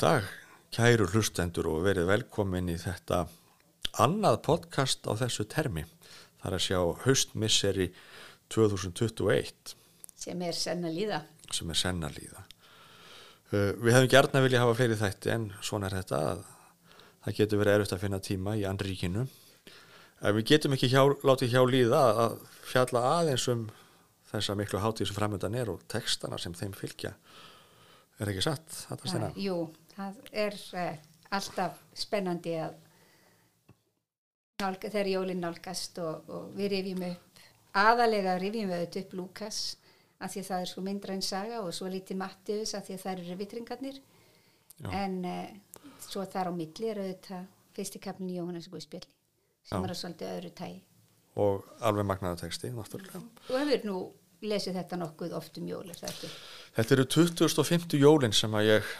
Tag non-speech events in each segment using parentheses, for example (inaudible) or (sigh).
Dag, kæru hlustendur og verið velkomin í þetta annað podcast á þessu termi. Það er að sjá haustmisseri 2021 sem er senn að líða. sem er senna líða. Uh, við hefum gerna vilja hafa fleiri þætti en svona er þetta að það getur verið erfitt að finna tíma í andríkinu. En við getum ekki hjá, látið hjá líða að fjalla aðeins um þessa miklu hátíð sem framöndan er og textana sem þeim fylgja. Er ekki satt? Þetta Það, jú, það er uh, alltaf spennandi að nálga, þegar jólinn nálgast og, og við rifjum upp, aðalega rifjum við upp Lukas af því að það er svo myndræn saga og svo lítið Mattius af því að það eru rivitringarnir Já. en uh, svo þar á milli er auðvitað fyrsti kapnin Jóhannes Guðspjalli sem Já. er að svolítið öðru tægi. Og alveg magnaða texti, náttúrulega. Þú hefur nú lesið þetta nokkuð oft um jól, er? Þetta eru 2050 jólin sem að ég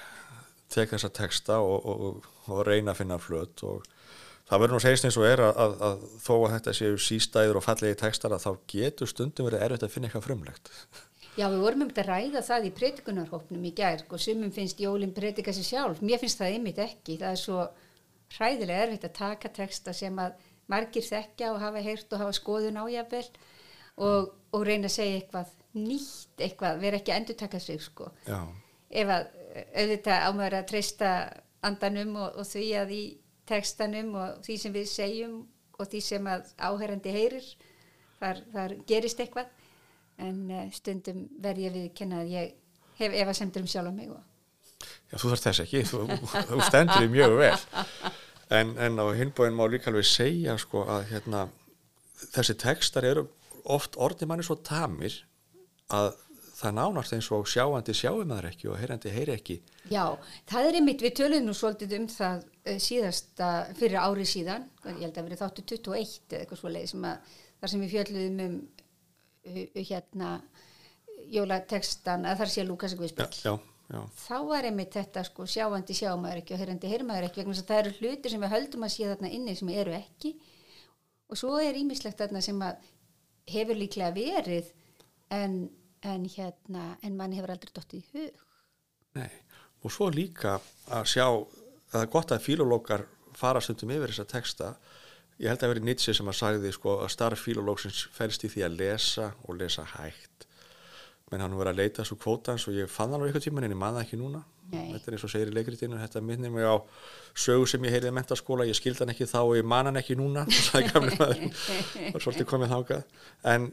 tek þessa texta og, og, og, reyna að finna flöt og það verður nú segist eins og er að, að, að þó að þetta séu sístæður og fallegi textar að þá getur stundum verið erfitt að finna eitthvað frumlegt. Já, við vorum um þetta að ræða það í predikunarhópnum í gær og sumum finnst jólinn predika sér sjálf. Mér finnst það einmitt ekki. Það er svo hræðilega erfitt að taka texta sem að margir þekkja og hafa heyrt og hafa skoðun á jafnvel og, og reyna að segja eitthvað nýtt, eitthvað, vera ekki að endurtaka sig sko. Já, Ef að auðvitað ámöður að treysta andanum og, og því að í textanum og því sem við segjum og því sem að áherandi heyrir, þar, þar gerist eitthvað en uh, stundum verð ég við kenna að ég hef efasemdur um sjálf á mig og Já þú þarf þess ekki, þú, þú stendur því mjög vel. En, en á hinbóin má líka alveg segja sko að hérna, þessi textar eru oft orðið manni svo tamir að það nánast eins og sjáandi sjáum maður ekki og heyrandi heyri ekki. Já, það er einmitt, við töluðum nú svolítið um það uh, síðasta fyrir ári síðan, ég held að verið þáttu 21 eða eitthvað svo leið sem að þar sem við fjöldluðum um uh, hérna jólatekstan að þar sé Lukas Já, Guðspill. já, já. Þá var einmitt þetta sko sjáandi sjámaður ekki og heyrandi heyrmaður ekki vegna þess að það eru hlutir sem við höldum að sé þarna inni sem eru ekki og svo er ímislegt þarna sem að hefur líklega verið en, en hérna en manni hefur aldrei dottið í hug. Nei, og svo líka að sjá, það er gott að fílólókar fara stundum yfir þessa texta. Ég held að veri Nietzsche sem að sagði sko, að starf fílólóksins fælst í því að lesa og lesa hægt. Menn hann verið að leita svo kvótans og ég fann hann á eitthvað tíman en ég man það ekki núna. Nei. Þetta er eins og segir í leikritinu, þetta minnir mig á sögu sem ég heyrði í mentaskóla, ég skildi hann ekki þá og ég man hann ekki núna, (laughs) og svolítið komið þákað. En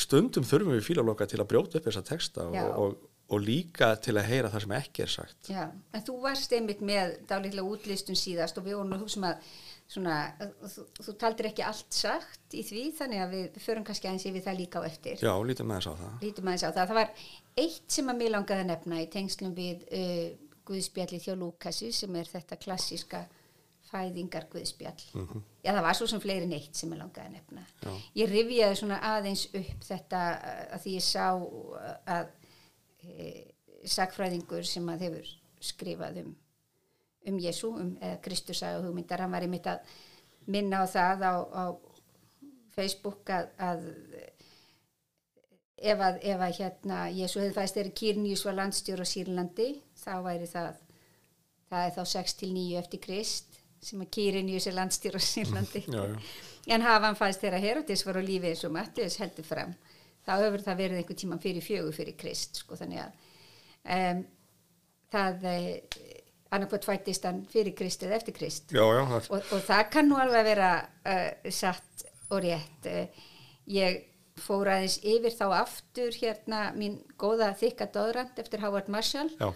stundum þurfum við fílólóka til að brjóta upp þessa texta og, og, og líka til að heyra það sem ekki er sagt. Já, en þú varst einmitt með dálítið útlistun síðast og við vorum að hugsa um að svona, þú, þú taldir ekki allt sagt í því þannig að við förum kannski aðeins yfir það líka á eftir. Já, lítið með þess á það. Lítum aðeins á það. Það var eitt sem að mér langaði að nefna í tengslum við uh, Guðspjalli þjó Lúkasi sem er þetta klassíska fæðingar Guðspjall. Já, það var svo sem fleiri neitt sem ég langaði að nefna. Já. Ég rifjaði svona aðeins upp þetta að því ég sá að e, sagfræðingur sem að hefur skrifað um um Jésu, um eða Kristus og hugmyndar, hann var einmitt að minna á það á, á Facebook að, að ef að, ef að hérna Jésu hefði fæst þeirri Kýrnjus var landstjór á Sýrlandi, þá væri það það er þá 6 til 9 eftir Krist sem að Kýrnjus er landstjór á Sýrlandi (laughs) Já, já. en hafa hann fæst þeirra Herodis var á lífi eins og Mattius heldur fram þá hefur það verið einhver tíman fyrir fjögur fyrir Krist sko þannig að um, það eh, annarkvæmt fættist hann fyrir Krist eða eftir Krist. Já, já, það, og, og það kann nú alveg að vera uh, satt og rétt. Uh, ég fór aðeins yfir þá aftur hérna mín góða þykka döðrand eftir Howard Marshall. Já,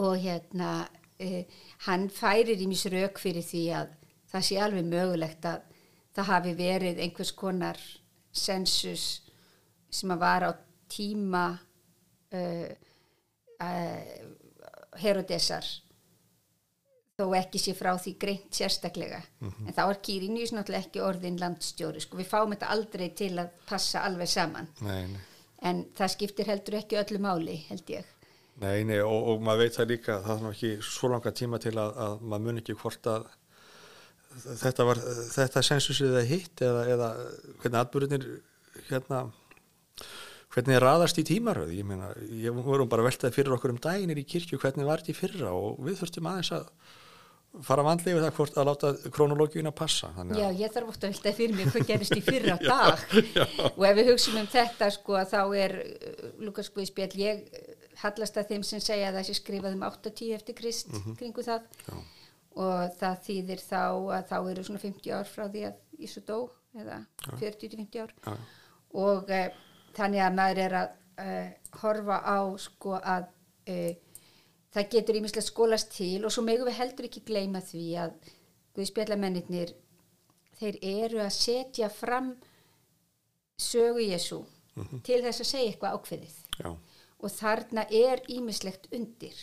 og hérna uh, hann færir í mis rauk fyrir því að það sé alveg mögulegt að það hafi verið einhvers konar sensus sem að var á tíma uh, Herodesar þó ekki sé frá því greint sérstaklega. En þá er Kýrinjus náttúrulega ekki orðin landstjóri sko. Við fáum þetta aldrei til að passa alveg saman. Nei, nei. en það skiptir heldur ekki öllu máli held ég. Nei, nei, og, og maður veit það líka, það er nú ekki svo langa tíma til að, að maður mun ekki hvort að þetta var, þetta sensusið eða hitt eða, eða hvernig atbyrðinir hérna hvernig er raðast í tímaröð? Ég meina, ég vorum bara veltað fyrir okkur um daginir í kirkju, hvernig var þetta í fyrra? Og við þurftum aðeins að fara vandlega við það hvort að láta krónológíuna passa. Þannig Já, að, ég þarf ofta að velta fyrir mér hvað gerist í fyrra (laughs) dag. og ef við hugsim um þetta sko að þá er uh, Lukas Guðspjall ég uh, hallast að þeim sem segja að það sé skrifað um 8-10 eftir Krist kringu það. Já. og það þýðir þá að þá eru svona 50 ár frá því að Ísu dó eða 40-50 ár. Já. og uh, þannig að maður er að uh, horfa á sko að uh, það getur ímislega skólast til og svo megum við heldur ekki gleyma því að Guðspjallamennir þeir eru að setja fram sögu Jésu til þess að segja eitthvað ákveðið. Já, og þarna er ímislegt undir.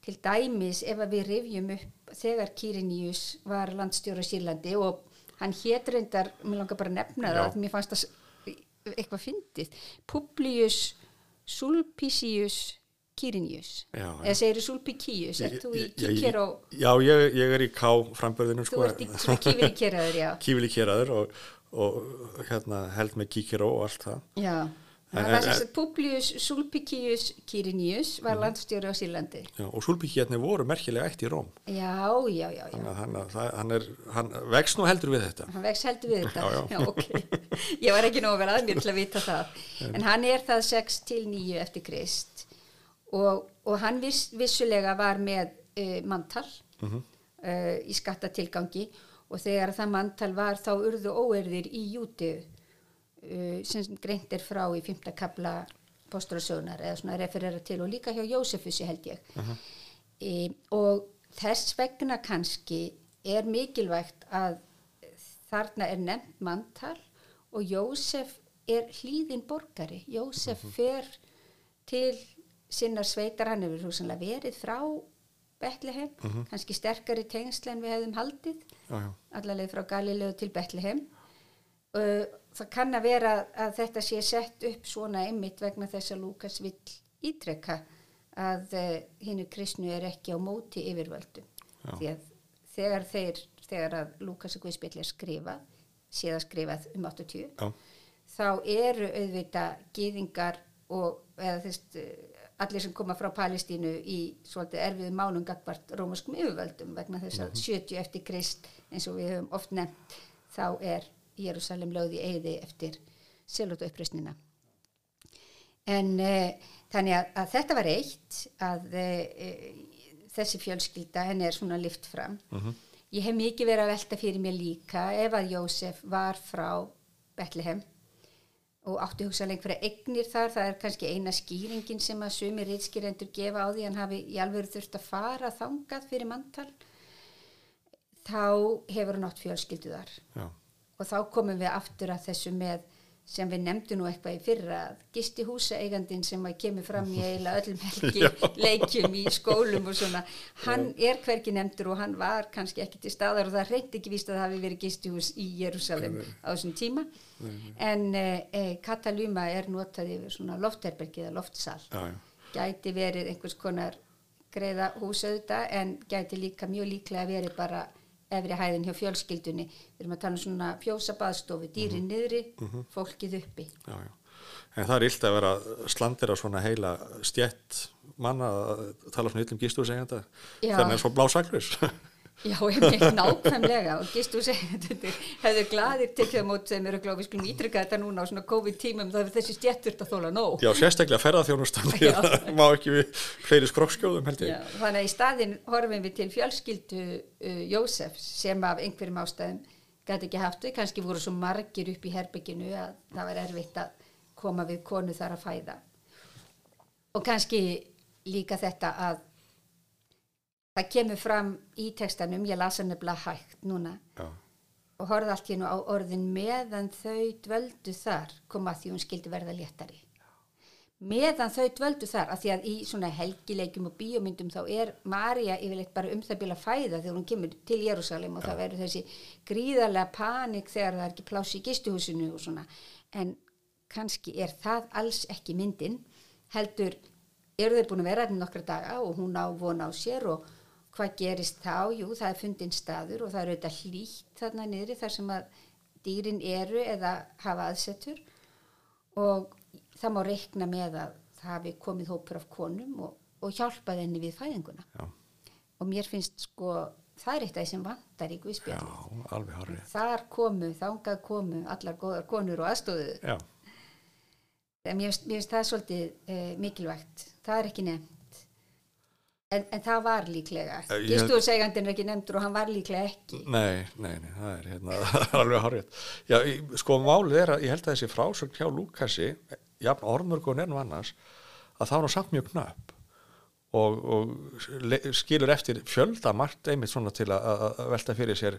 Til dæmis ef að við rifjum upp þegar Kyrinius var landstjóra í Sýrlandi og hann hét reyndar, mér langar bara að nefna það Já. að mér fannst það eitthvað fyndið. Publius Sulpicius Kyrinius eða segir Sulpicius, ert þú í ég- Kíkeró já ég, ég er í K frambörðinu þú sko, ert í svona kífirikeraður, já. (laughs) Kífili keraður og, og hérna, held með kíkiró og allt það. Já Það var þess að Publius Sulpicius Kyrinius var Mhm. landstjóri á Sýrlandi. Já, og súlbíkjarnir voru merkilega eitt í Róm. Já, já, já, já. Þannig að hann, það- hann, er, hann vex nú heldur við þetta. Hann vex heldur við þetta. Já, já. (laughs) ok, ég var ekki nógu vel að mér til að vita það. En hann er það 6 til 9 eftir Krist. Og, og hann viss, vissulega var með uh, mantal Mhm. uh, í skattatilgangi. Og þegar það mantal var þá urðu óerðir í júti uh, sem greint er frá í 5. kapla posturasögnar eða svona referera til og líka hjá Jósefussi held ég. E, og þess vegna kannski er mikilvægt að þarna er nefnt mantal og Jósef er hlýðin borgari. Jósef fer til sinnar sveitar, hann hefur hugsanlega verið frá Betlehem, kannski sterkari tengsl en við hefðum haldið allarleið frá Galilegu til Betlehem. Uh, það kann að vera að þetta sé sett upp svona einmitt vegna þess að Lúkas vill ítrekka að uh, hinnu kristnu er ekki á móti yfirvöldum. Já. því að þegar þeir þegar að Lúkas og Guðspjall er skrifað séða skrifað um 80 já, þá eru auðvitað gýðingar og eða þess allir sem koma frá Palestínu í svolítið erfiðu málum gagvart rómaskum yfirvöldum vegna þess að 70 eftir Krist eins og við höfum oft nefnt þá er Jérúsalem lögð í eigði eftir selóta uppröstnina en uh, þannig að, að þetta var eitt að uh, þessi fjölskylda henni er svona lift fram. Ég hef mikið verið að velta fyrir mér líka ef að Jósef var frá Betlehem og átti hugsaðlega einhverja eignir þar, það er kannski eina skýringin sem að sumi reitskýrendur gefa á því hann hafi í alveg þurft að fara þangað fyrir manntal þá hefur hann átt fjölskyldu þar. Já, og þá komum við aftur að þessu með sem við nefndum nú eitthvað í fyrra að gisti húsaeigandin sem að kemur fram í eiginlega öllum (laughs) helgi leikjum í skólum og svona. Hann er hverki nefndur og hann var kannski ekki til staðar og það reyndi ekki víst að það hafi verið gistihús í Jérúsalem á þessum tíma. En eh, eh, Kataluma er notað yfir svona loftherbergi eða loftsal. Já, já. gæti verið einhvers konar greiða hús auðvitað en gæti líka mjög líklega verið bara efri hæðin hjá fjölskyldunni við erum að tala um svona fjósa baðstofu dýrin niðri, fólkið uppi já, já. En það er illt að vera slandir á svona heila stjett manna að tala svona illum gístúrsegjanda Já. þannig að svo blásaklus. (laughs) já, einmitt nákvæmlega. Og gistu segjandur hefur gladir tekið á mót þeim eru gláfi skulum ítrykka þetta núna á svona COVID-tímum það er þessi stjettur að þóla nóg. Já, sérstaklega ferðarþjónustan, það má ekki við fleiri skrokkskjóðum held ég. Já, þannig að í staðin horfum við til fjölskyldu uh, Jósef sem af einhverjum ástæðum gæti ekki haft þau, kannski voru svo margir upp í herbygginu að það var erfitt að koma við konu þar að fæða. Og kannski líka þetta að það kemur fram í textanum, ég lasa nefnilega hægt núna. Já, og horfði allt hennu á orðin meðan þau dvöldu þar koma því hún skildi verða léttari. Meðan þau dvöldu þar af því að í svona helgileikjum og bíómyndum þá er Marja yfirleitt bara um það bila fæða þegar hún kemur til Jérúsalem og það verður þessi gríðarlega panik þegar það er ekki pláss í gistuhúsinu og svona. En kannski er það alls ekki myndin heldur eru þeir búin að vera þetta nokkra daga og hún á vona á sér og hvað gerist þá? Jú, það er fundin staður og það eru þetta hlýtt þarna niðri þar sem að dýrin eru eða hafa aðsetur. Og það má reikna með að það hafi komið hópur af konum og, og hjálpað henni við fæðinguna. Já, og mér finnst sko það er eitt af því sem vantar í já, Guðspjallið alveg hárið þar komu, þangað komu allar góðar konur og aðstóðu já, mér finnst, mér finnst það svolítið uh, mikilvægt. Það er ekki nefnt en, en það var líklega. Eh, ég- gistúðseigandinn er ekki nefndur og hann var líklega ekki. Nei, nei, nei, það er hérna (laughs) það alveg hárið já, sko málið er að ég held að þessi frásögn hjá Lúkasi jafn orðmörg og nefnum annars að það var nú samt mjög knöpp og, og skilur eftir fjölda margt einmitt svona til að, velta fyrir sér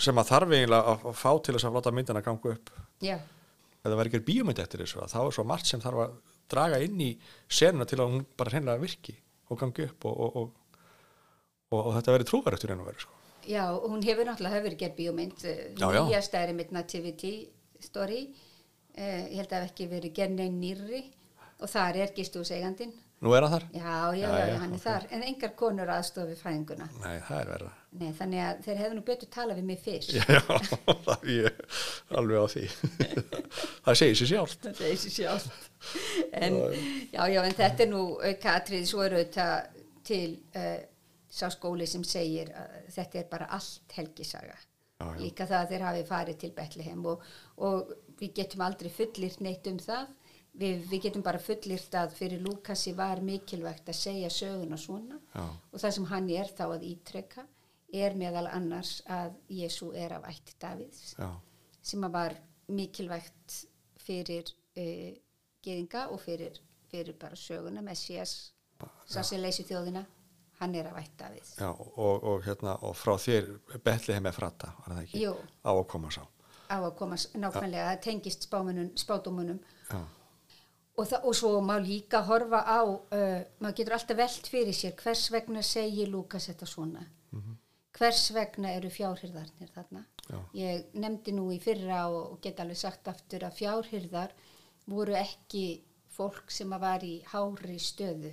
sem að þarf eiginlega að fá til þess að láta myndina ganga upp. Já, ef það væri ekki bíómynd eftir þessu að þá er svo margt sem þarf að draga inn í senuna til að hún bara hreinlega virki og gangi upp og, og, og, og, og þetta verið trúverið til einu verið sko. já, og hún hefur náttúrulega hefur gerð bíómynd já. nýjast er mitt nativity story uh, ég held að hafi ekki verið gerð neinn nýrri og þar er gistúðseigandinn Nú er það þar? já, já, Já, já, já, hann er ok. þar en engar konur aðstofi fæðinguna Nei, það er verða. Nei, þannig að þeir hefðu nú betur talað við mig fyrst Já, (laughs) það er ég alveg á því. (laughs) það segir sér sjálf. þetta er þessi sjálf en, já, já, en þetta er nú auka atrið, svo er auðvitað til uh, sá skóli sem segir að þetta er bara allt helgisaga Já, já. líka það að þeir hafi farið til Betlehem og, og við getum aldrei fullirt neitt um það við, við getum bara fullirt að fyrir Lúkasi var mikilvægt að segja söguna svona Já. og það sem hann er þá að ítrekka er meðal annars að Jésu er af ætt Davids Já, sem var mikilvægt fyrir uh, geðinga og fyrir, fyrir bara söguna Messias, sá sem leysi þjóðina hann er að vætta við já og, og, hérna, og frá þér Betlehem er frata, var það ekki? Jú. Á að koma sá. á að koma nákvæmlega, það tengist Já, og, það, og svo má líka horfa á uh, maður getur alltaf velt fyrir sér hvers vegna segir Lúkas þetta svona hvers vegna eru fjárhyrðarnir þarna? Já. ég nefndi nú í fyrra og, og get alveg sagt aftur að fjárhyrðar voru ekki fólk sem að var í hári stöðu.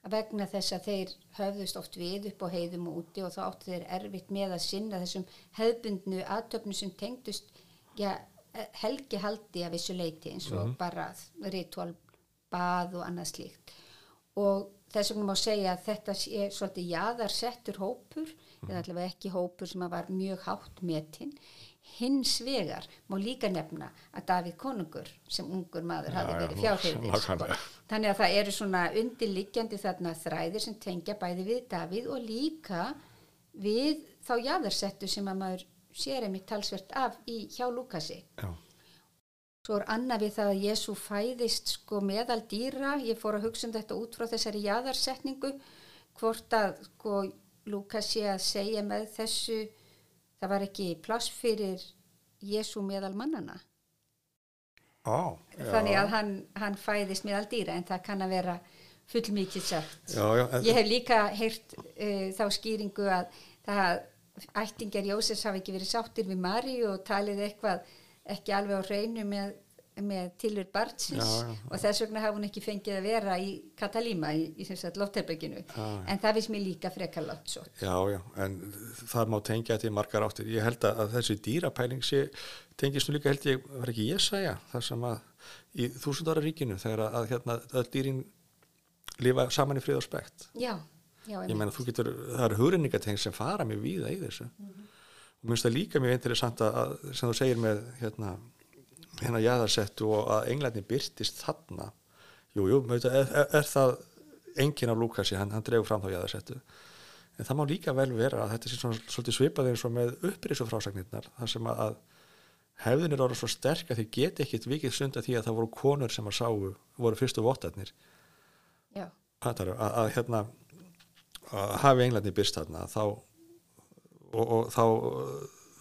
Að vegna þess að þeir höfðust oft við upp á heiðum og úti og þá áttu þeir erfitt með að sinna þessum hefðbundnu aðtöfnu sem tengdust já, helgi haldi af þessu leiti eins og bara ritual bað og annað slíkt. Og þess vegna má segja að þetta sé svolítið jaðarsettur hópur eða allavega ekki hópur sem var mjög hátt metinn. Hins vegar má líka nefna að Davíð konungur sem ungur maður hafi verið fjárhyrðir nákvæmlega. þannig að það eru svona undirliggjandi þarna þræðir sem tengja bæði við Davíð og líka við þá jaðarsettu sem að maður sér einmitt talsvert af í hjá Lúkasi. Já, Svo er annað við það að Jésu fæðist sko meðal dýra, ég fór að hugsa um þetta út frá þessari jaðarsetningu, hvort að sko Lúkas sé að segja með þessu, það var ekki pláss fyrir Jésu meðal mannana. Já. Þannig að hann, hann fæðist meðal dýra en það kann að vera fullmikið sagt. Já, já, en, Ég hef líka heyrt uh, þá skýringu að það ættingjar Jósefs hafi ekki verið sáttir við Mari og talið eitthvað ekki alveg á hreinu með, með tilur barnsins Já, já. og þess vegna hafa hún ekki fengið að vera í Katalíma í, í lofterbygginu Já, já. en það finnst mér líka frekar látt svo. já, já, en það má tengja þetta í margar áttir. Ég held að, að þessi dýrapæling sé, tengist nú líka held ég, var ekki ég sæja, það sem að í þúsundara ríkinu þegar að, að hérna öll dýrin lifa saman í frið og spekt. Já, já, Ég meina, þú getur, það eru hugrenningateng sem fara mjög víða í þessu. Og mér finnst það líka mjög interessant að, að sem þú segir með hérna, hérna jaðarsettu og að englarnir byrtist þarna. Jú, jú, er, er, það enginn af Lúkasi, hann, hann dregur fram þá jaðarsettu. En það má líka vel vera að þetta sé svona, svolítið svipað eins og með upprisu frásagnirnar, þar sem að, hefðin er orðið svo sterk að þeir geti ekkit vikið sunda því að það voru konur sem að sáu, voru fyrstu vottarnir að, að, að hérna að hafi englarnir byrst þarna þá og, og þá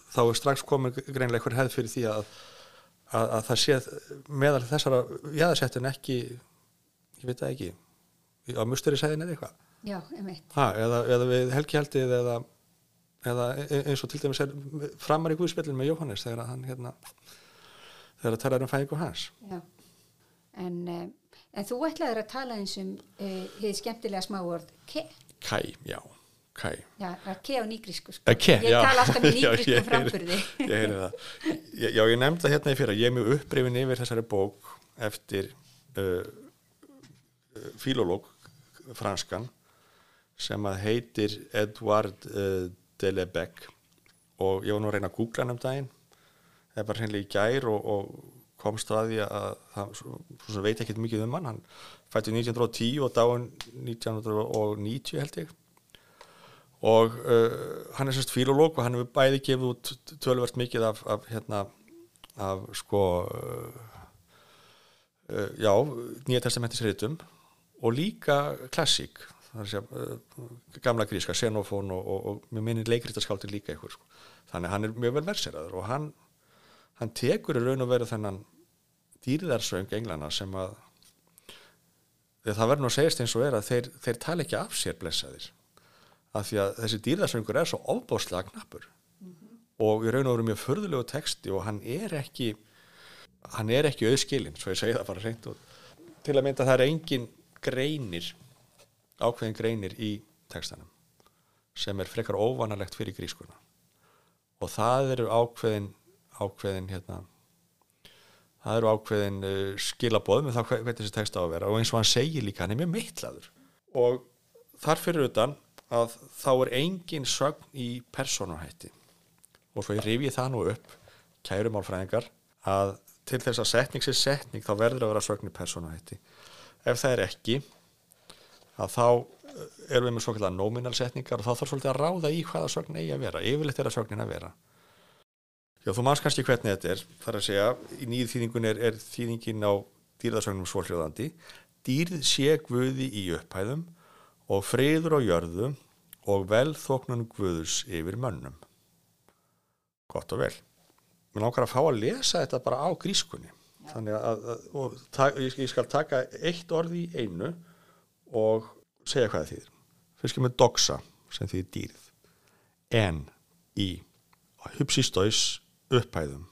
þá er strax komin greinlega einhver hefð fyrir því að, að, að það sé meðal þessara jæðarsettin ekki ég veit það ekki á musteri sæðin eða eitthvað? Já, ha, eða, eða við helgihaldið eða, eða e- eins og til dæmis er framar í Guðspillin með Jóhannes þegar hann hérna þegar að tala um fæðingu hans. Já, en, uh, en þú ætlaðir að tala eins um uh, hið skemmtilega smáord ke, Kæ, já, Kæ já, ke á nýgrísku sko. Ekki, ég já. tala alltaf með (laughs) Já, nýgrísku heyri- framburði. Ég heyri það. Já, ég nefndi það hérna í fyrra, ég er mjög upprifin yfir þessari bók eftir uh, filológ franskan sem að heitir Edouard uh, Delebec og ég var nú að reyna að googla hann um daginn. Það er bara hreinlega í gær og, og komst að því að það veit ekki mikið um hann. Hann fætti 1910 og dáin 1990 held ég og uh, hann er sérst filológ og hann hefur bæði gefið út tölvert mikið af, af hérna af sko uh, uh, já, nýja testamentisritum og líka klassík uh, gamla gríska, xenofón og, og, og mér minnir leikritaskaldur líka ykkur sko. þannig hann er mjög vel verseraður og hann, hann tekur í raun og veru þennan dýrðarsöng englana sem að það verður nú að segjast eins og er að þeir, þeir tala ekki af sér blessaðir af því að þessi dýrðarsöngur er svo ofbáslega knappur. Mm -hmm. og í raun og veru mjög förðulegu texti og hann er ekki hann er ekki auðskilin, svo ég segi það bara reynd og til að mynda það er engin greinir ákveðin greinir í textanum sem er frekar óvanalegt fyrir grískuna og það eru ákveðin ákveðin hérna það eru ákveðin uh, skilabóð með það hvernig þessi texta á að vera. Og eins og hann segir líka hann er mjög mittlaður og þar fyrir utan að þá er engin sögn í persónuhætti. Og svo ég rifi það nú upp kærumálfræðingar að til þess að setning sé setning þá verður að vera sögn í persónuhætti. Ef það er ekki að þá erum við með svo kallar nominal setningar og þá þarf svolítið að ráða í hvaða sögn eigi að vera yfirleitt er að sögnin að vera. Já, þú manns kannski hvernig þetta er. Þar að segja, í nýðu þýðingun er, er þýðingin á dýrðarsögnum svóljóðandi dýrð sé guði í upphæðum og friður á jörðu og velþóknun guðus yfir mönnum. Gott og vel. Mér langar að fá að lesa þetta bara á grískunni. Já. þannig að, að ég, ég skal taka eitt orð í einu og segja hvað það þýðir. Fyrst kemur doxa sem þýðir dýrð. En í hupsistóis upphæðum.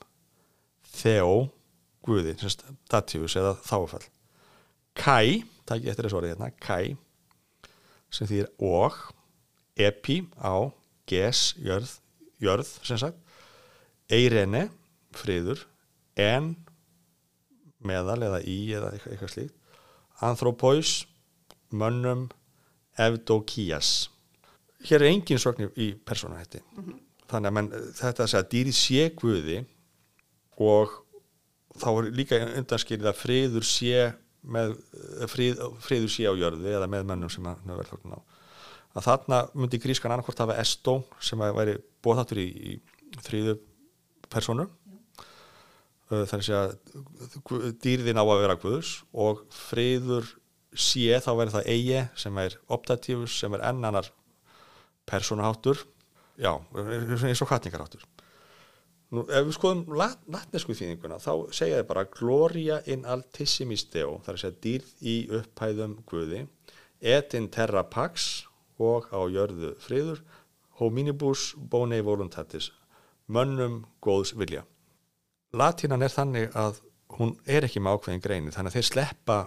Þeó guði, datífus eða þáfall kæ, takk ég eftir þessu orðið hérna kæ sem þýðir og epi á ges, jörð, jörð sem sagt eirene, friður en meðal eða í eða eitthvað, slíkt anthropóis, mönnum evdokías hér er engin sögn í persónahætti mm -hmm. þannig að menn, þetta að segja dýri sé guði og þá er líka undanskilið að friður sé með frið, friður sé á jörði eða með mönnum sem að verður þokkun á. Að þarna myndi grískan annarkort hafa estó sem væri bóðhattur í, í þrýðu personu þar sé að dýrðin á að vera guðs og friður sé þá verður það eigi sem er optatífus sem er ennanar personaháttur já, eins og hvatningarháttur Nú, ef við skoðum lat, latnesku þýðinguna þá segja þið bara gloria in altissimis deo þar er að segja dýrð í upphæðum guði et in terra pax og á jörðu friður hominibus bone voluntatis mönnum góðs vilja. Latinan er þannig að hún er ekki með ákveðin greini þannig að þeir sleppa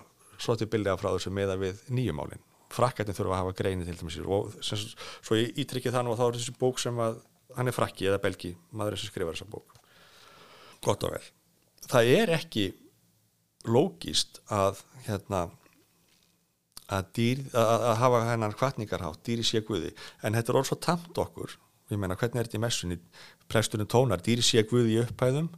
svolítið bilja frá þessu meða við nýjumálin frakkættin þurfa að hafa greini til dæmis og svo ég ítrykkið þannig að þá er þessi bók sem að hann er frakki eða belgi maður sem skrifar þessa bók. Gott og vel. Það er ekki lógist að hérna að, dýr, að, að hafa hennar kvartningarhátt dýri sé guði, en þetta er orð svo tamt okkur, ég meina hvernig er þetta í messunni? Presturinn tónar, dýri sé guði í upphæðum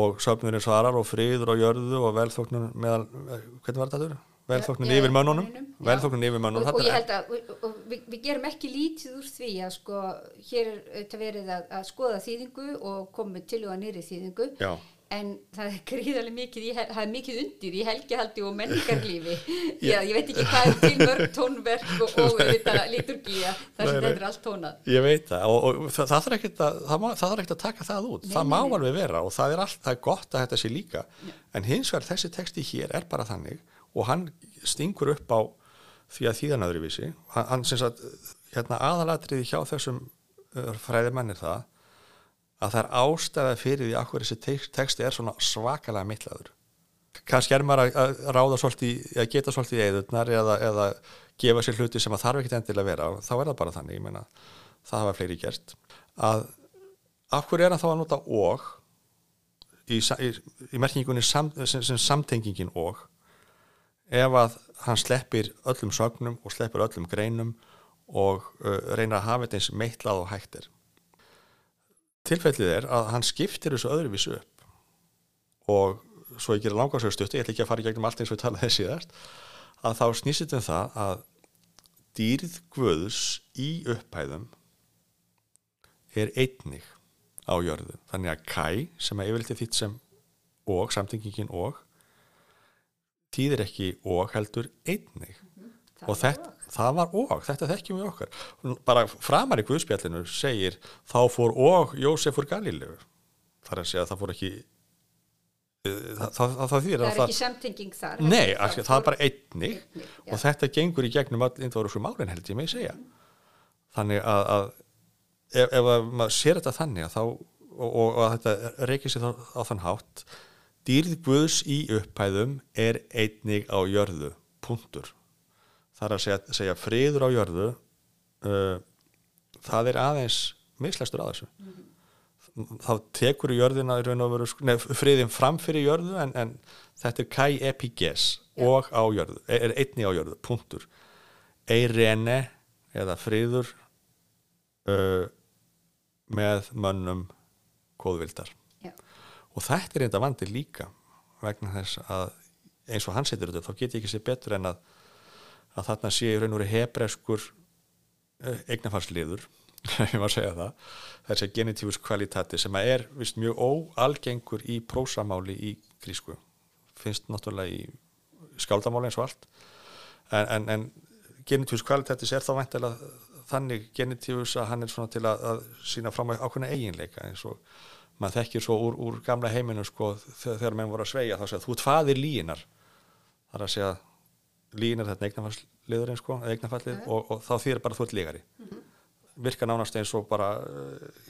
og söfnurinn svarar og friður og jörðu og velþóknun meðal, hvernig var þetta þurra? Velþóknun yfir mönnunum. Velþóknun yfir mönnunum og, og ég held að og, og við, við gerum ekki lítið úr því að sko hér er þetta verið að, að skoða þýðingu og komið til og að nýri þýðingu. Já. en það er (laughs) gríðarlega mikið í, það er mikið undir í helgihaldi og menningarlífi. (laughs) Já, ég veit ekki hvað er til mörg tónverk og, og þetta liturgíja þar sem þetta er allt tónað. Ég veit það. Og það þarf ekkert að það, það þarf ekkert að taka það út, nei, það má alveg vera og það er, allt, það er gott að þetta sé líka. En hins vegar þessi texti hér er bara þannig og hann stingur upp á því að þýðan öðru vísi hann, hann sem sagt, hérna aðalatriði hjá þessum uh, fræðimennir það að það er ástæða fyrir því að þessi texti er svona svakalega mittlaður kannski er maður að ráða svolítið, að geta svolítið í eðurnar eða, eða gefa sér hluti sem að þarf ekkert endilega að vera og þá er það bara þannig, ég meina það hafa fleiri gert. Að af hverju er hann þá að nota og í, í, í merkingunni sam, sem, sem samtengingin og ef að hann sleppir öllum sögnum og sleppir öllum greinum og uh, reynar að hafa þetta eins meitlað og hættir tilfellið er að hann skiptir þessu öðruvísu upp og svo ég gera langarsögstutti, ég ætla ekki að fara í gegnum allt eins og ég talaði síðast að þá snýsist um það að dýrð guðs í upphæðum er einnig á jörðu. Þannig að kæ sem að yfirleitt er þitt sem og, samtingingin og týðir ekki og heldur einnig Það og var þetta, og. það var og, þetta þekkjum við okkar bara framar í Guðspjallinu segir þá fór og Jósefur Galilegu þar að segja að það fór ekki eh, það, það, það, það er ekki samtenging þar. Nei, alveg, það er bara já. og þetta gengur í gegnum all indváru málin held ég með að segja þannig að, að ef, ef að maður sér þetta þannig að þá, og, og, og að þetta reykir sér á þann hátt dýrð Guðs í upphæðum er einnig á jörðu punktur. Það er að segja, segja friður á jörðu uh, það er aðeins mislæstur að þessu. Þá tekur jörðina í raun og veru, nei, friðin fram fyrir jörðu en, en þetta er kai epiges og á jörðu, er er einnig á jörðu punktur. Eirene eða friður uh, með mönnum góðvildar Já. Og þetta er enda vandi líka vegna þess að eins og hann setur þetta þá get ég ekki sér betur en að að þarna sé raun og veru hebreskur eignafarsliður (laughs) ég má segja það þessi genitivus kvalitati sem að er vist, mjög óalgengur í prósamáli í grísku. Finnst náttúrulega í skáldamáli eins og allt. En, en, en genitivus kvalitatis er þá væntilega þannig genitivus að hann er svona til að, að sína fram á ákveðna eiginleika eins og maður þekkir svo úr, úr gamla heiminu sko þegar, menn voru að sveigja þá segja þú ert faðir líinar þar að segja líinar þetta eignafallsliðurinn sko, eignafallið og, og þá þýr bara þú ert lígari virka nánast eins og bara uh,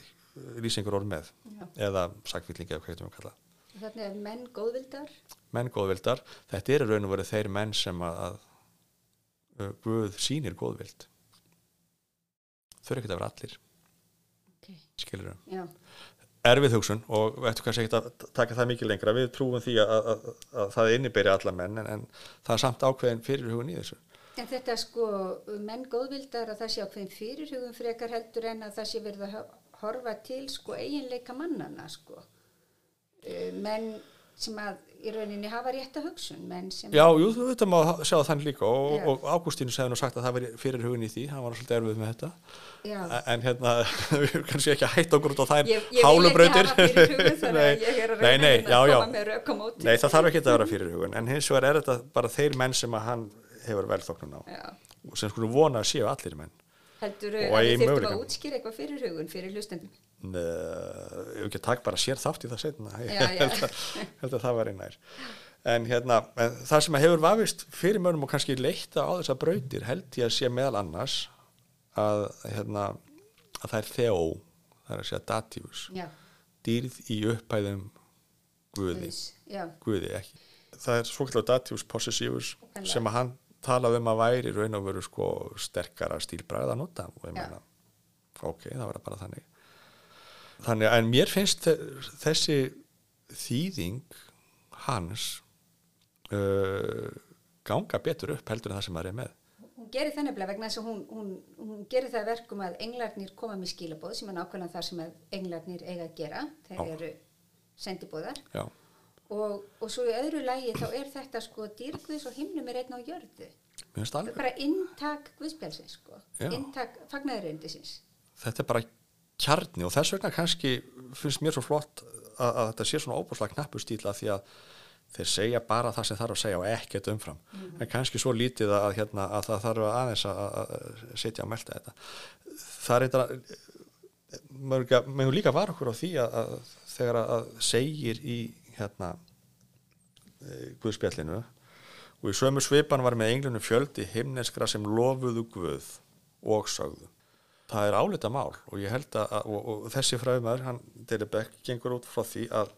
lýsingur orð með Já. eða sagfyllingi eða hvað getum við kalla Þannig að menn góðvildar. menn góðvildar, þetta eru raun og verið þeir menn sem að, að uh, Guð sýnir góðvild. Þau eru ekkert að vera allir. Okay. skilur þau. Erfið hugsun og veistu hvað segið að taka það mikið lengra við trúum því að, að, að, að það inniberi alla menn en, en það er samt ákveðin fyrirhugun í þessu En þetta sko, menn góðvildar að það sé ákveðin fyrirhugum frekar heldur en að það sé verið að ho- horfa til sko eiginleika mannana sko. Eh, Menn sem að í rauninni hafa rétta hugsun, menn sem... Já, jú, veitum að sjá þann líka og, og Ágústínus hefði nú sagt að það veri fyrirhugun í því, hann var svolítið erfið með þetta Já. en hérna, (laughs) við erum kannski ekki að hætta okkur út á þær (laughs) að að nei, reyna nei, hérna já, að já. Nei, það þarf ekki að vera fyrirhugun en hins vegar er þetta bara þeir menn sem að hann hefur velþóknun á Já. og sem skulum vona að séu allir menn Heldur Og að í við þurftum að útskýra eitthvað fyrirhugun fyrir hlustendum? Nei, ef ekki að taka bara sér þátt í það setna (laughs) ég held, að, held að það væri nær. En hérna, en það sem hefur vafist fyrir mörgum og kannski leita á þessar brautir held ég að sé meðal annars að hérna að það er þeó, það er að segja datífus, dýrð í upphæðum guði, guði ekki. Það er svokallega datífus Nákvæmlega. sem að hann talaði um að væri raun og veru sko sterkara stílbræða nota. Og ég meina ok, það var bara þannig þannig að mér finnst þe- þessi þýðing hans uh, ganga betur upp heldur en það sem maður er með Hún gerir það nefnilega vegna þess að hún, hún, hún gerir það að verkum að englarnir koma með skilabóð sem er nákvæmlega það sem englarnir eiga að gera. Þeir Já. eru sendibóðar og, og svo í öðru lægi þá er þetta sko dýrguðs og himnum er einn á jörðu. Það er bara inntak guðspjálsins sko, Já. inntak fagnæðurindisins. þetta er bara kjarni og þess vegna kannski finnst mér svo flott að, að þetta sé svona óbúslega knappu stíl að því að þeir segja bara það sem þarf að segja og ekkert umfram. En kannski svo lítið að, hérna, að það þarf aðeins að, að setja að melta þetta. Það er eitthvað maður líka var okkur á því að, þegar að, segir í hérna e, Guðspjallinu og í sömu svipan var með englunum fjöldi himneskra sem lofuðu Guð og sögðu það er álita mál og ég held að, að og, og þessi fræðumar, hann Delebek gengur út frá því að,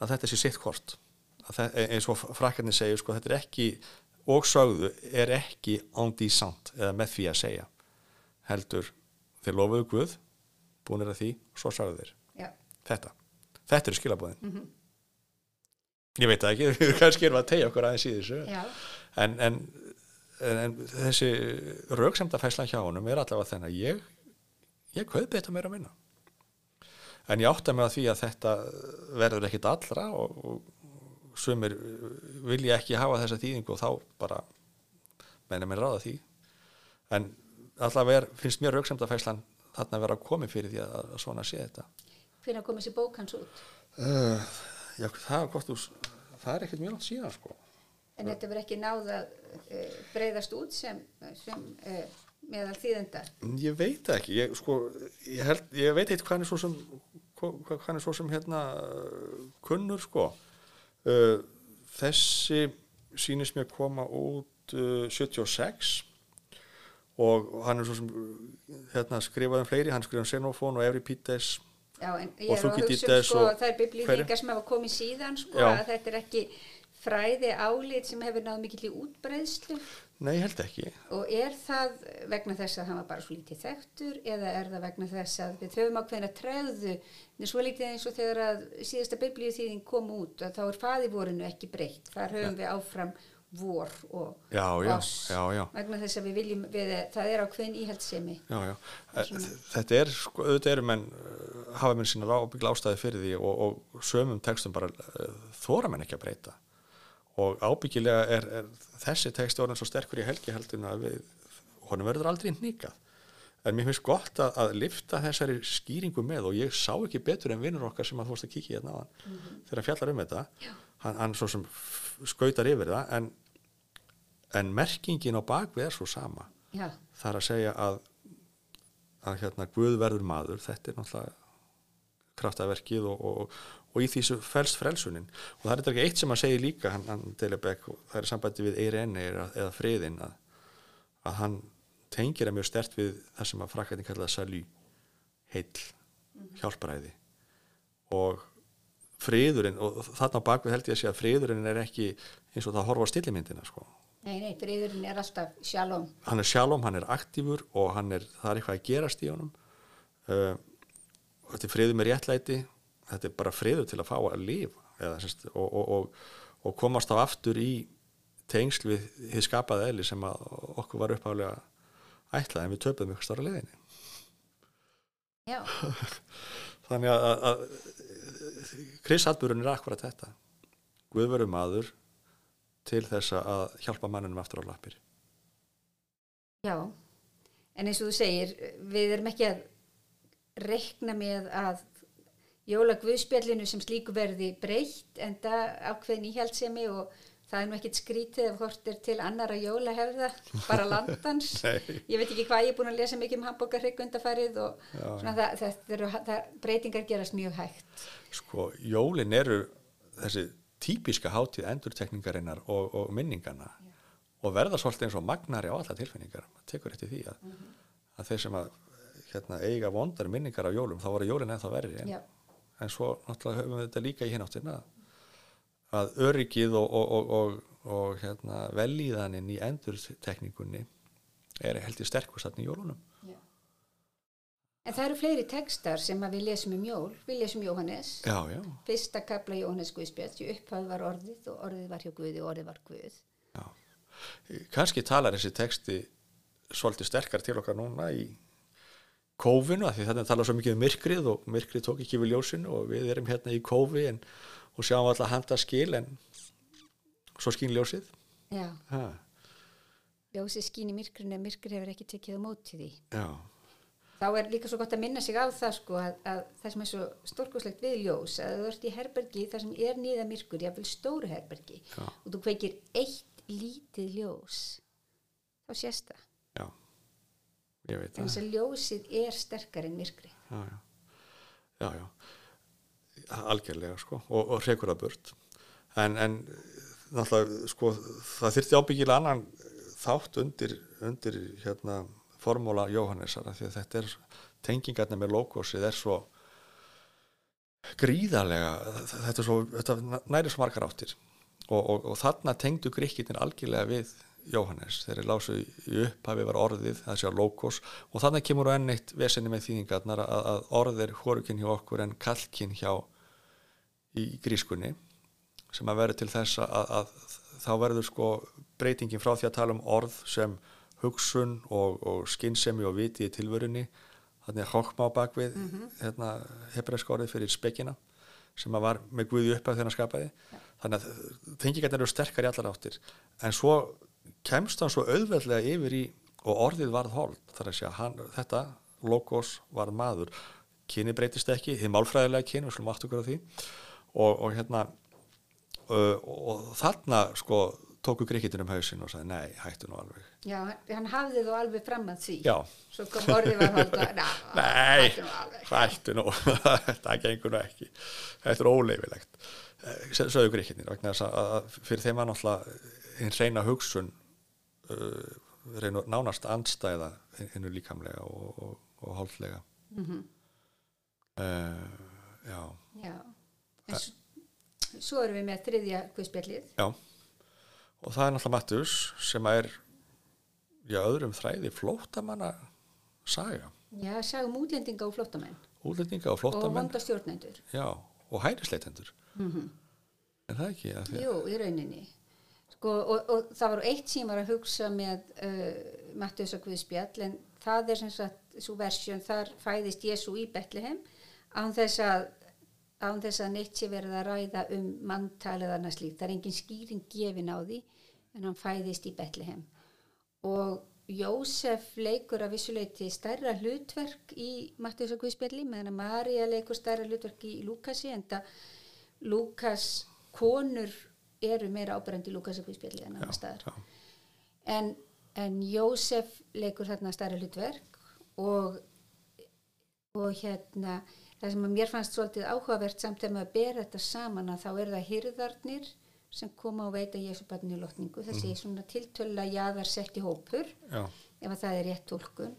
að þetta sé sitt hvort. Það, eins og frakkarnir segja sko, þetta er ekki, og sögðu er ekki on decent eða með því að segja. Heldur þeir lofuðu Guð, búinir að því svo sögðu þeir. Já. þetta, þetta eru skilabóðin ég veit það ekki, (laughs) kannski erum við að tegja okkur aðeins í þessu. En, en, en, en þessi rauksemda fæslan hjá honum er allavega þennan. Að ég, ég kaupi þetta meira að minna. En ég átta mig að því að þetta verður ekkit allra og, og sumir vilja ekki hafa þessa þýðingu og þá bara menna mér ráða því. En allavega finnst mér rauksemda fæslan þarna vera að komi fyrir því að, að svona sé þetta. Hvernig kom þessi bók hans út? uh, já, það úr það er ekkert mjög langt síðan sko. En þetta verður ekki náð að uh, breyðast út sem, sem uh, meðal þýðenda. Ég veit ekki, ég, sko, ég, held, ég veit eitthvað hann er svo sem, er svo sem hérna uh, kunnur sko. Uh, þessi sýnist mér koma út uh, 76 og hann er svo sem uh, hérna, skrifaði um fleiri, hann skrifaði um Xenophon og Euripides Já, en Og ég er að hugsa um sko, og það er biblíðingar sem hafa komið síðan sko, Já. að þetta er ekki fræði álit sem hefur náð mikill í útbreiðslu Nei, ég held ekki. Og er það vegna þess að hann var bara svo lítið þekktur eða er það vegna þess að við höfum ákveðina tregðu en svo lítið eins og þegar að síðasta biblíuþýðing kom út að þá er faðivorinu ekki breytt. Þar höfum við áfram vor og Já, oss já, já. vegna þess að við viljum við, það er ákveðin íhaldsemi Já, já, Eh, þetta er, sko, auðvitað eru menn hafa menn sína ábyggla ástæði fyrir því og, og sömum textum bara uh, þóra menn ekki að breyta og ábyggilega er, er þessi texti orðin svo sterkur í helgihaldinu að við, honum verður aldrei nýkað en mér finnst gott að, að lifta þessari skýringu með og ég sá ekki betur en vinnur okkar sem að þú varst að kíkja hérna á hann þegar hann fjallar um þetta. Hann, hann svo sem skautar yfir það en, en merkingin á bakvið er svo sama. Já, það er að segja að að hérna Guð verður maður þetta er náttúrulega kraftaverkið og, og, og í því sem felst frelsunin. Og það er þetta ekki eitt sem að segja líka hann, hann Delebek, það er sambandi við Eiren eða, friðin að, að hann tengir að mjög stert við það sem að frakættin kallaði salý heill, hjálparæði. Og friðurinn og þarna bakvið held ég að segja að friðurinn er ekki eins og það horfa á stillimyndina sko. Nei, nei, friðurinn er alltaf shalom. Hann er sjálfum, hann er aktífur og hann er, það er eitthvað að gerast í honum. Uh, þetta er friður með réttlæti þetta er bara friður til að fá að lifa eða, sérst, og, og, og, og komast á aftur í tengsl við þið skapaði eðli sem að okkur var uppálega ætlað en við töpuðum ykkur stóra leiðinni. Já, (laughs) þannig að, að, að Chris Atburun er akkurat þetta. Guðveru maður til þess að hjálpa mannunum aftur á lappir. Já. En eins og þú segir, við erum ekki að reikna með að jóla guðspjallinu sem slíku verði breytt en það ákveðin íhjaldsemi og það er nú ekkit skrítið ef hort er til annara jólahefða, bara landans. (laughs) Ég veit ekki hvað ég er búin að lesa mikið um hambúrgarhrygg undarfærið og Já. svona það, það, eru, það, breytingar gerast mjög hægt. Sko, jólin eru þessi típiska hátíð endurtekningarinnar og, og minningana og verða svolítið eins og magnari á alla tilfinningar. Maður tekur eftir því að, að þeir sem að hérna, eiga vondar minningar af jólum þá voru jólin ennþá verri en, Já. En svo náttúrulega höfum við þetta líka í hináttina að öryggið og, og, og, og, og hérna, velíðanin í endurtekningunni er held ég sterkust þarna í jólunum. Já. En það eru fleiri textar sem við lesum um jól, við lesum Jóhannes, Já, já, fyrsta kapla Jóhannes Guðspjall, í upphaf var orðið og orðið var hjá Guði og orðið var Guð. já. Kannski talar þessi texti svolítið sterkar til okkar núna í kófinu, því þetta talar svo mikið um myrkrið og myrkrið tók ekki við ljósinu og við erum hérna í kófi en, og sjáum alltaf handa skil en svo skín ljósið Já, ha, ljósið skín í myrkrinu en myrkur hefur ekki tekið á móti því. já, Þá er líka svo gott að minna sig á það sko að, að það sem er svo stórkoslegt við ljós, að þú ert í herbergi þar sem er nýða myrkur, jáfnvel stóru herbergi Já. og þú kveikir eitt lítið ljós, þá sést það. já ég veit það. þess að ljósið er sterkar en myrkri. já, já, já, já. algjörlega sko. Og, og hrekur það burt. En, en náttúrulega sko það þyrfti ábyggilega annan þátt undir, undir hérna formúla Jóhannesar af því að þetta er tengingarnir með logosið er svo gríðarlega þetta, svo, þetta næri svo margar áttir. Og, og, og þarna tengdu gríkirnir algjörlega við Jóhannes. Þeir eru lásu í upphafi var orðið það sé að logos og þannig kemur á enn eitt vesenni með þýðingarnar að, að orð er hvorukinn hjá okkur en kallkinn hjá í grískunni sem að verður til þess að, að þá verður sko breytingin frá því að tala um orð sem hugsun og, og skinnsemi og viti í tilvörunni þannig að hokma á bakvið mm -hmm. hérna, hebræsk orðið fyrir spekina sem að var með Guði upp að þennan skapaði. Þannig að þengingarnir eru sterkar í allar áttir. En svo kemst hann svo auðveldlega yfir í og orðið varð hold þar að segja hann, þetta logos var maður. Kyni breytist ekki, þið málfræðilega kyni við slumum aftur okkur á því. Og, og hérna uh, og þarna sko tóku krikitin um hausin og sagði nei, hættu nú alveg. Já, hann hafði þú alveg fram að því. Já. Svo kom orðið var hálfa (laughs) Nei, hættu nú (laughs) þetta gengur nú ekki. Þetta er óleifilegt Söðu krikitin, vegna þess að fyrir þeim var náttúrulega hinn reyna hugsun uh, reyna nánast andstæða hinnu líkamlega og, og, og hálflega mm -hmm. uh, Já Já En svo, erum við með þriðja guðspjallið Já og það er náttúrulega Mattus sem er já, öðrum þræði flótamanna saga. Já, sagum útlendinga og flótamenn. Útlendinga og flótamenn. Og vandastjórnendur. Já, og hærisleitendur. Mm -hmm. En það ekki? Að Jú, í rauninni. Sko, og, og það var eitt sem var að hugsa með uh, Mattus og Guðspjall, en það er sem sagt, svo versjón, þar fæðist Jésu í Betlehem, án þess að án þess að neitt sé verið að ræða um manntalið annars líkt. Það er engin skýring gefin á því en hann fæðist í Betlehem og Jósef leikur að vissuleiti stærra hlutverk í Mattiðs og Guðspjalli meðan að Marja leikur stærra hlutverk í Lúkasi en það Lúkas konur eru meira ábærandi í Guðspjalli en annar staðar. en, en Jósef leikur þarna stærra hlutverk og og hérna það sem að mér fannst svolítið áhugavert samt þegar maður ber þetta saman að þá er það hyrðarnir sem koma og veita Jésubarni lotningu. Þessi mm. svona tiltölla jaðar sett í hópur Já. ef að það er rétt tólkun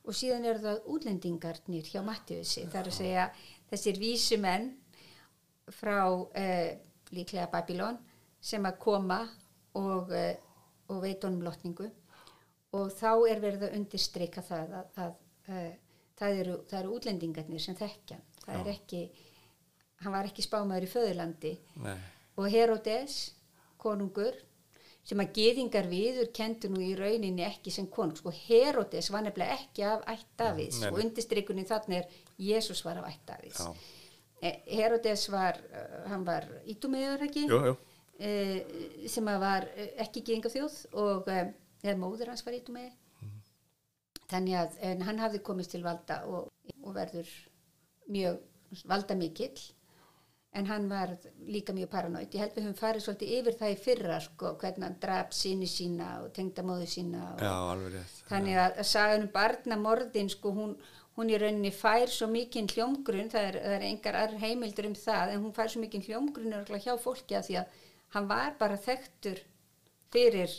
og síðan eru það útlendingarnir hjá Mattiusi þar að segja þessir vísumenn frá eh, líklega Babylon sem að koma og, eh, og veita honum lotningu. Og þá er verið að undirstreika það að, að, að eh, það, eru, það eru útlendingarnir sem þekkja það Já. er ekki hann var ekki spámaður í föðurlandi. Nei. Og Herodes, konungur sem að geðingar viður kendur nú í rauninni ekki sem konung. Sko Herodes var nefnilega ekki af ætt Davids og undirstrykunni þannig er Jésús var af ætt Davids já. Eh, Herodes var hann var ítumeður ekki? Jú, jú. E, sem var ekki geðingar þjóð og eða móður hans var ítumeði mm. þannig að hann hafði komist til valda og, og verður mjög valda mikill en hann var líka mjög paranóitt ég held við höfum farið svolítið yfir það í fyrra sko, hvernig hann draf síni sína og tengdamóðu sína Já, þannig að, að sagan um barnamorðin sko, hún, hún í rauninni fær svo mikinn hljómgrunn það er, það er engar heimildur um það en hún fær svo mikinn hljómgrunn hjá fólki að því að hann var bara þekktur fyrir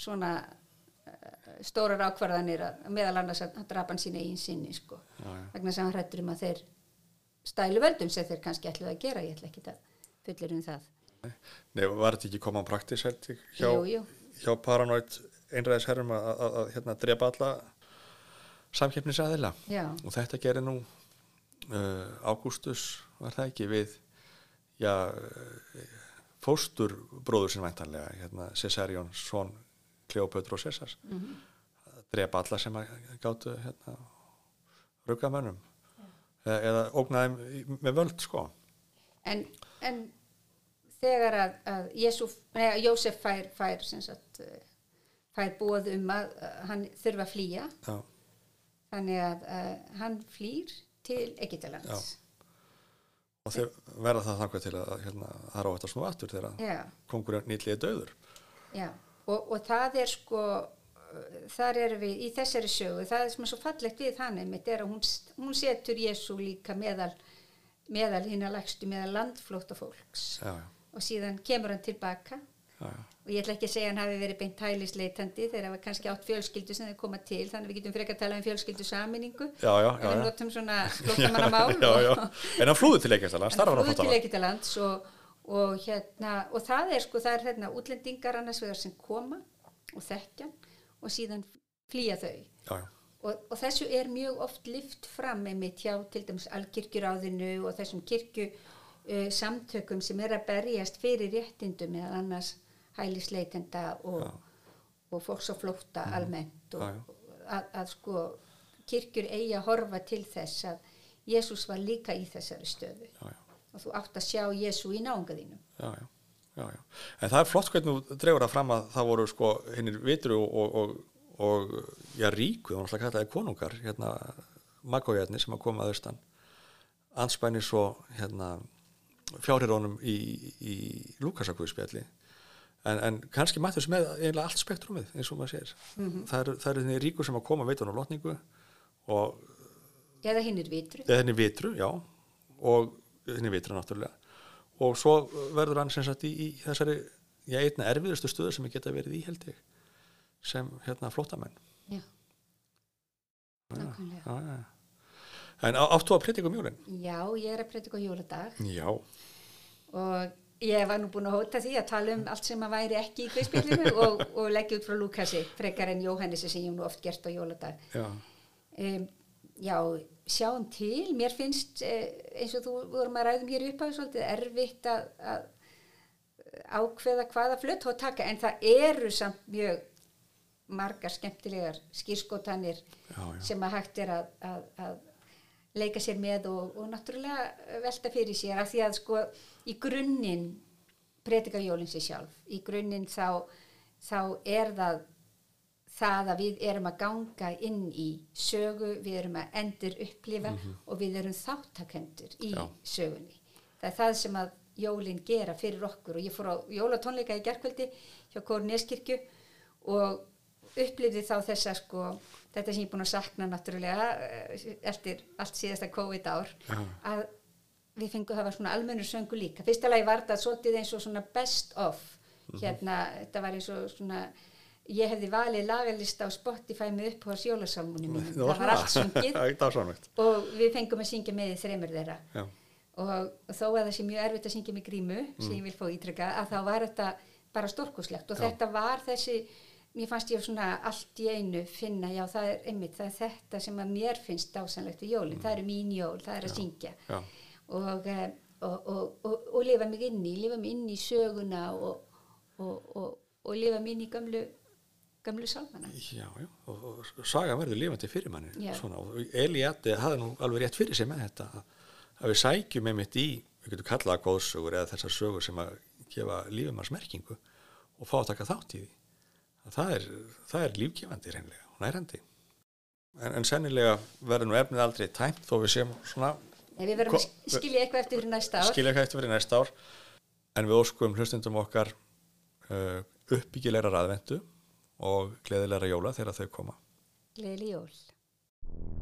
svona uh, stórar ákvarðanir að, meðal annars að drapa hann sína í sinni sko, vegna sem hann hrættur um að þeir stælu völdum sem þeir kannski ætluði að gera, ég ætla ekki að fullir um það. Nei, var þetta ekki komað praktis hjá, hjá Paranoid einræðisherrum að, hérna, drepa alla samkeppnisæðila og þetta gerir nú uh, Ágústus var það ekki við já, fóstur bróður sem væntanlega hérna, Cesarion, svon Kleopötur og Cesars mm -hmm. að drepa alla sem að gáttu hérna, ruggamönnum eða ógnaði með völd sko. En, en þegar að, að Jésúf, neða, Jósef fær, fær, sagt, fær bóð um að, að hann þurfa að flýja. Já. þannig að, að hann flýr til Egitalands og þeir verða það þangað til að hérna, það er á þetta snú aftur þegar kongurinn nýtliði döður Já, og, og það er sko þar erum við í þessari sögu. Það er sem er svo fallegt við hann einmitt er að hún, hún setur Jésu líka meðal, meðal hinn að lagstu meðal landflóta fólks já, já. og síðan kemur hann tilbaka og ég ætla ekki að segja hann hafi verið beint hælisleitandi þegar það var kannski átt fjölskyldu sem þeir koma til þannig að við getum frekar að tala um fjölskyldu saminningu en við notum svona (laughs) flótamannamál en hann flúði til Eikitalands hann flúði til Eikitalands og, og, hérna, og það er sko það er hérna útlendingar annars vegar sem koma og þekkja og síðan flýja þau. Já, já. Og, og þessu er mjög oft lift fram með mitt hjá til dæmis alkirkjuráðinu og þessum kirkju uh, samtökum sem er að berjast fyrir réttindum eða annars hælisleitenda og, og fólks á flótta almennt og að, að sko kirkjur eigi að horfa til þess að Jésús var líka í þessari stöðu. Já, já, og þú átt að sjá Jésú í náunga þínum. já, já, já. En það er flott hvernig þú dregur það fram að það voru sko hinnir vitru og, og, og, og já, ríku, var náttúrulega kallaði konungar, hérna, magójarnir sem að koma að austan, anspænis og hérna, fjárhirónum í, í Lúkasakvöðspjalli. En, en kannski mættus með eiginlega allt spektrumið, eins og maður sér. Það eru, það eru þenni ríku sem að koma veitun og lotningu og Eða hinn er vitru. eða henni vitru, já. Og henni vitru náttúrulega. Og svo verður hann sem sagt í, í þessari, já, einna erfiðustu stöðu sem ég geta verið í held ég sem hérna flótamenn Já, nákvæmlega. já, já. en á- áttu að predika um jólin? Já, ég er að predika á jóladag. Já, og ég var nú búin að hóta því að tala um allt sem að væri ekki í kveðspillinu (laughs) og, og leggja út frá Lúkasi frekar en Jóhannesi sem ég hef nú oft gert á jóladag. já, Um, já, sjáum til, mér finnst eh, eins og þú vorum að ræðum hér upp á svolítið erfitt að, að ákveða hvaða flutt og taka en það eru samt mjög margar skemmtilegar skýrskotanir Já, já. sem að hægt er að, að, að leika sér með og, og náttúrulega velta fyrir sér af því að sko í grunninn predika jólinn sér sjálf í grunninn þá, þá er það það að við erum að ganga inn í sögu, við erum að endur upplifa og við erum þáttakendur í Já. sögunni. Það er það sem að jólinn gera fyrir okkur og ég fór á jólatónleika í gerkvöldi hjá Kóru Neskirkju og upplifði þá þessa sko, þetta sem ég er búin að sakna náttúrulega eh, eftir allt síðasta COVID ár Já. að við fengum að hafa svona almennur söngu líka. Fyrsta lagi var þetta svolítið eins og svona best of. Hérna, þetta var eins og svona ég hefði valið lagalista á Spotify með upp á sjólasalmunum mínum, það var allt sungið. (laughs) Og við fengum að syngja með þreymur þeirra. Já, og, þó að það sé mjög erfitt að syngja með grímu sem ég vil fá ítrykka að þá var þetta bara stórkuslegt og Já. þetta var þessi mér fannst ég svona allt í einu finna já það er einmitt, það er þetta sem að mér finnst dásanlegt við jólin, það eru mín jól það er að syngja. já, og, eh, og, og, og, og lifa mig inn í lifa mig inn í söguna og, og, og, og lifa mig inn í gamlu gamlu salmana já, já. Og, saga verður lifandi fyrir manni Já. svona, og Eliade hafði nú alveg rétt fyrir sig með þetta að, við sækjum einmitt í við getum kallað það góðsögur eða þessar sögur sem að gefa lífum að smerkingu og fá að taka þátt í því það er, það er lífgefandi reynlega og nærandi en, en sennilega verður nú efnið aldrei tæmt þó við séum svona Nei, við verðum að skilja eitthvað eftir fyrir næsta ár. Skilja hvað eftir verið næsta ár. En við óskum hlustundum okkar uh, uppbyggilegra raðvendu og gleðilegra jóla þegar þau koma. Gleðileg jól